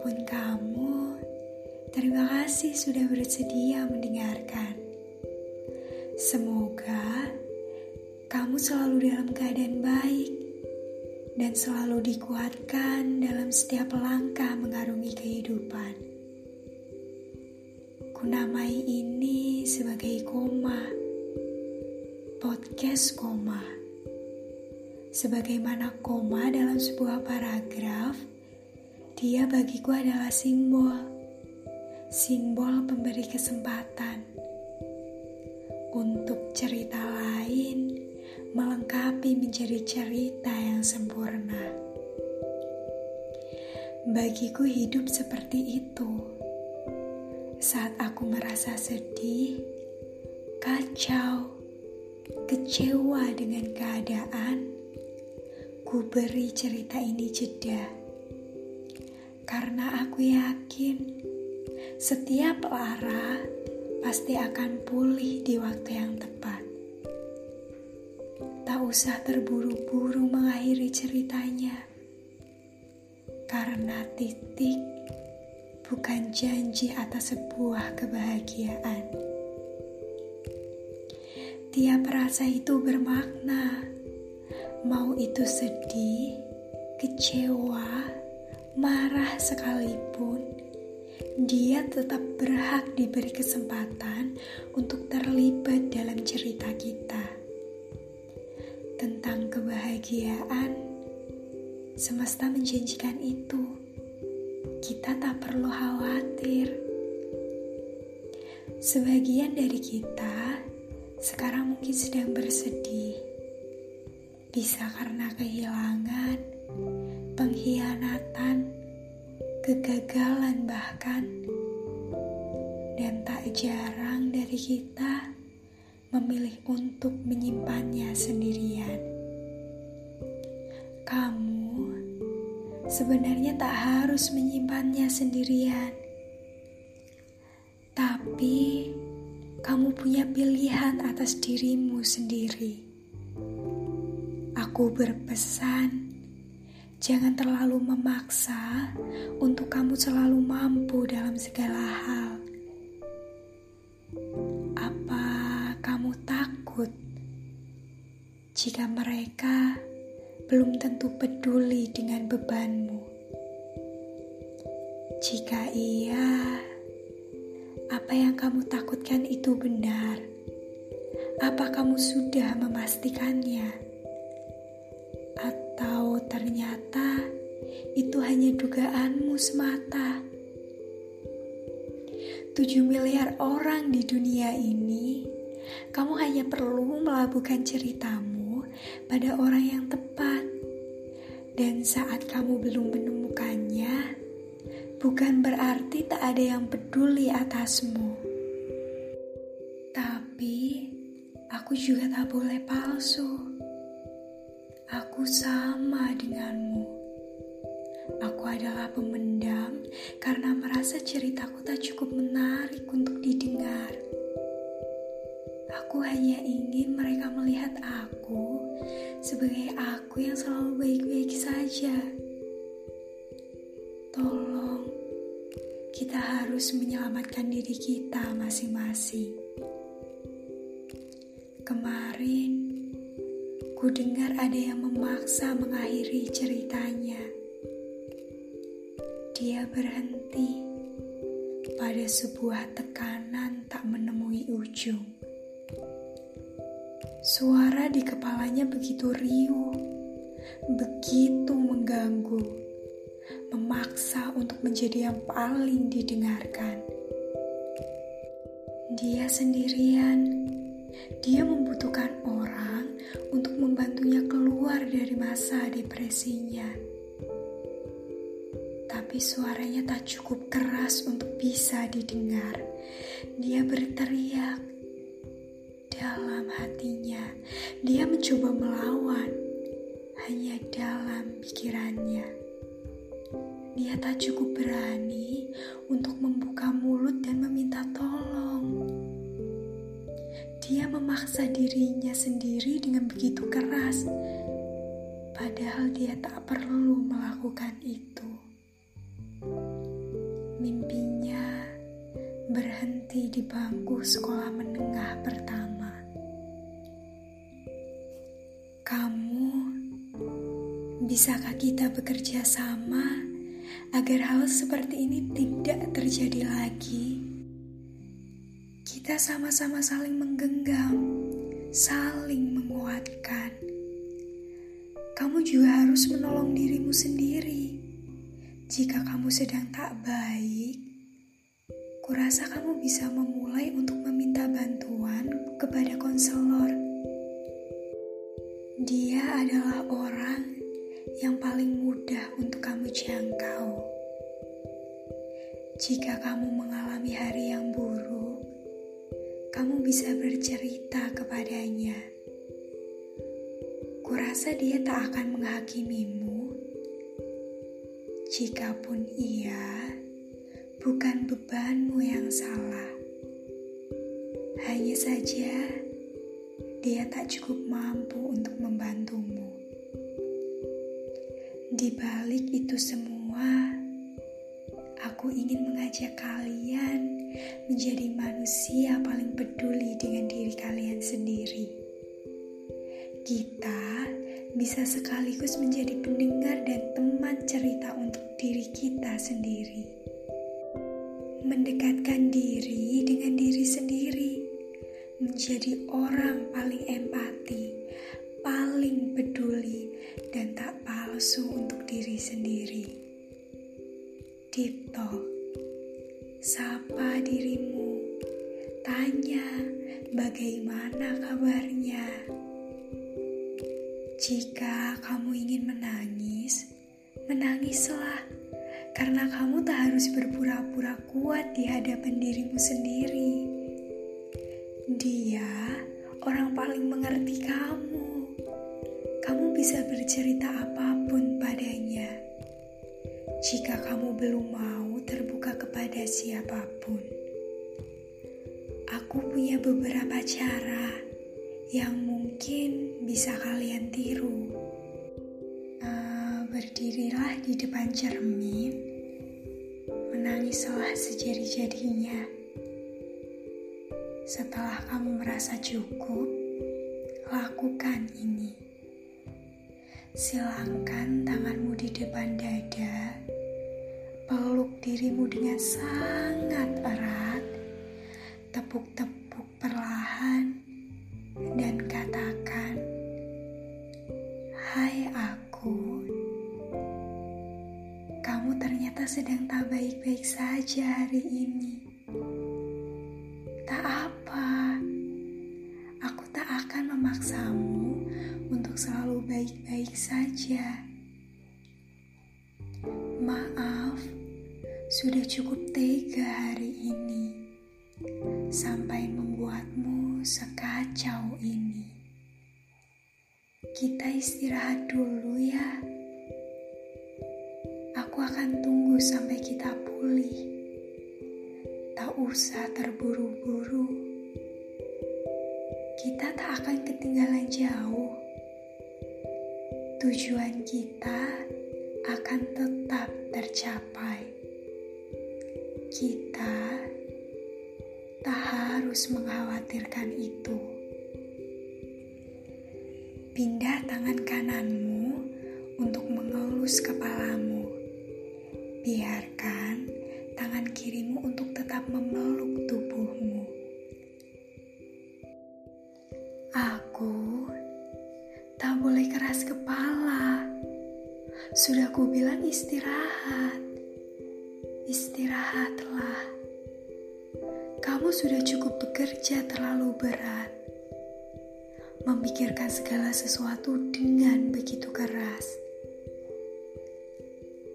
siapa pun kamu, terima kasih sudah bersedia mendengarkan. Semoga kamu selalu dalam keadaan baik dan selalu dikuatkan dalam setiap langkah mengarungi kehidupan. Kunamai ini sebagai koma, podcast koma. Sebagaimana koma dalam sebuah paragraf, dia bagiku adalah simbol. Simbol pemberi kesempatan untuk cerita lain melengkapi menjadi cerita yang sempurna. Bagiku hidup seperti itu. Saat aku merasa sedih, kacau, kecewa dengan keadaan, Ku beri cerita ini jeda karena aku yakin setiap lara pasti akan pulih di waktu yang tepat. Tak usah terburu-buru mengakhiri ceritanya, karena titik bukan janji atas sebuah kebahagiaan. Tiap rasa itu bermakna Mau itu sedih, kecewa, marah sekalipun, dia tetap berhak diberi kesempatan untuk terlibat dalam cerita kita. Tentang kebahagiaan, semesta menjanjikan itu. Kita tak perlu khawatir. Sebagian dari kita sekarang mungkin sedang bersedih bisa karena kehilangan, pengkhianatan, kegagalan bahkan. Dan tak jarang dari kita memilih untuk menyimpannya sendirian. Kamu sebenarnya tak harus menyimpannya sendirian. Tapi kamu punya pilihan atas dirimu sendiri. Aku berpesan, jangan terlalu memaksa untuk kamu selalu mampu dalam segala hal. Apa kamu takut jika mereka belum tentu peduli dengan bebanmu? Jika iya, apa yang kamu takutkan itu benar? Apa kamu sudah memastikannya? Ternyata itu hanya dugaanmu semata. 7 miliar orang di dunia ini, kamu hanya perlu melabuhkan ceritamu pada orang yang tepat. Dan saat kamu belum menemukannya, bukan berarti tak ada yang peduli atasmu. Tapi, aku juga tak boleh palsu. Aku sama denganmu. Aku adalah pemendam karena merasa ceritaku tak cukup menarik untuk didengar. Aku hanya ingin mereka melihat aku sebagai aku yang selalu baik-baik saja. Tolong, kita harus menyelamatkan diri kita masing-masing. Kemarin, Ku dengar ada yang memaksa mengakhiri ceritanya. Dia berhenti pada sebuah tekanan tak menemui ujung. Suara di kepalanya begitu riuh, begitu mengganggu, memaksa untuk menjadi yang paling didengarkan. Dia sendirian, dia membutuhkan orang membantunya keluar dari masa depresinya. Tapi suaranya tak cukup keras untuk bisa didengar. Dia berteriak dalam hatinya. Dia mencoba melawan hanya dalam pikirannya. Dia tak cukup berani untuk membuka mulut dan meminta tolong. Dia memaksa dirinya sendiri dengan begitu keras. padahal dia tak perlu melakukan itu. Mimpinya berhenti di bangku sekolah menengah pertama. Kamu, bisakah kita bekerja sama agar hal seperti ini tidak terjadi lagi? Kita sama-sama saling menggenggam, saling menguatkan. Kamu juga harus menolong dirimu sendiri. Jika kamu sedang tak baik, kurasa kamu bisa memulai untuk meminta bantuan kepada konselor. Dia adalah orang yang paling mudah untuk kamu jangkau. Jika kamu mengalami hari yang buruk, kamu bisa bercerita kepadanya. Kurasa dia tak akan menghakimimu. Jikapun ia bukan bebanmu yang salah. Hanya saja dia tak cukup mampu untuk membantumu. Di balik itu semua, aku ingin mengajak kalian menjadi manusia paling peduli dengan diri kalian sendiri. Kita bisa sekaligus menjadi pendengar dan teman cerita untuk diri kita sendiri. Mendekatkan diri dengan diri sendiri, menjadi orang paling empati, paling peduli, dan tak palsu untuk diri sendiri. Deep Talk Sapa dirimu, tanya bagaimana kabarnya. Jika kamu ingin menangis, menangislah, karena kamu tak harus berpura-pura kuat di hadapan dirimu sendiri. Dia orang paling mengerti kamu. Kamu bisa bercerita apa pun padanya. Jika kamu belum mau terbuka kepada siapa pun. Aku punya beberapa cara yang mungkin bisa kalian tiru. Uh, berdirilah di depan cermin, menangislah sejadi-jadinya. Setelah kamu merasa cukup, lakukan ini. Silangkan tanganmu di depan dada dirimu dengan sangat erat, tepuk-tepuk perlahan, dan katakan, "Hai aku, kamu ternyata sedang tak baik-baik saja hari ini. Tak apa, aku tak akan memaksamu untuk selalu baik-baik saja." Sudah cukup tega hari ini sampai membuatmu sekacau ini. Kita istirahat dulu ya. Aku akan tunggu sampai kita pulih. Tak usah terburu-buru. Kita tak akan ketinggalan jauh. Tujuan kita akan tetap tercapai. Kita tak harus mengkhawatirkan itu. Pindah tangan kananmu untuk mengelus kepalamu. Biarkan tangan kirimu untuk tetap memeluk tubuhmu. Aku tak boleh keras kepala sudah ku bilang istirahat. Istirahatlah. Kamu sudah cukup bekerja terlalu berat. Memikirkan segala sesuatu dengan begitu keras.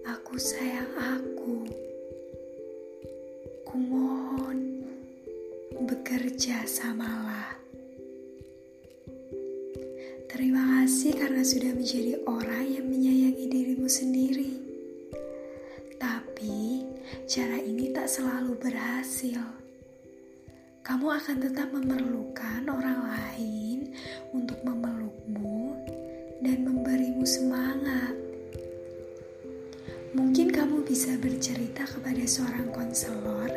Aku sayang aku. Kumohon bekerja samalah. Terima kasih karena sudah menjadi orang yang menyayangi dirimu sendiri. Tak selalu berhasil. Kamu akan tetap memerlukan orang lain untuk memelukmu dan memberimu semangat. Mungkin kamu bisa bercerita kepada seorang konselor.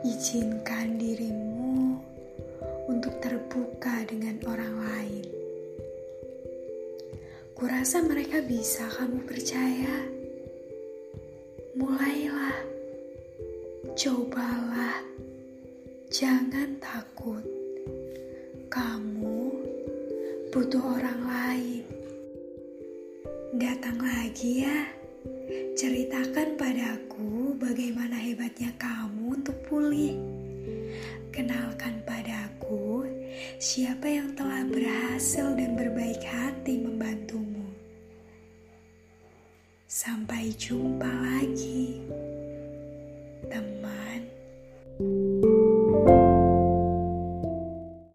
Izinkan dirimu untuk terbuka dengan orang lain. Kurasa mereka bisa kamu percaya. Mulailah, cobalah, jangan takut. Kamu butuh orang lain. Datang lagi ya, ceritakan padaku bagaimana hebatnya kamu untuk pulih. Kenalkan padaku siapa yang telah berhasil dan berbaik hati membantumu. Sampai jumpa lagi. naman.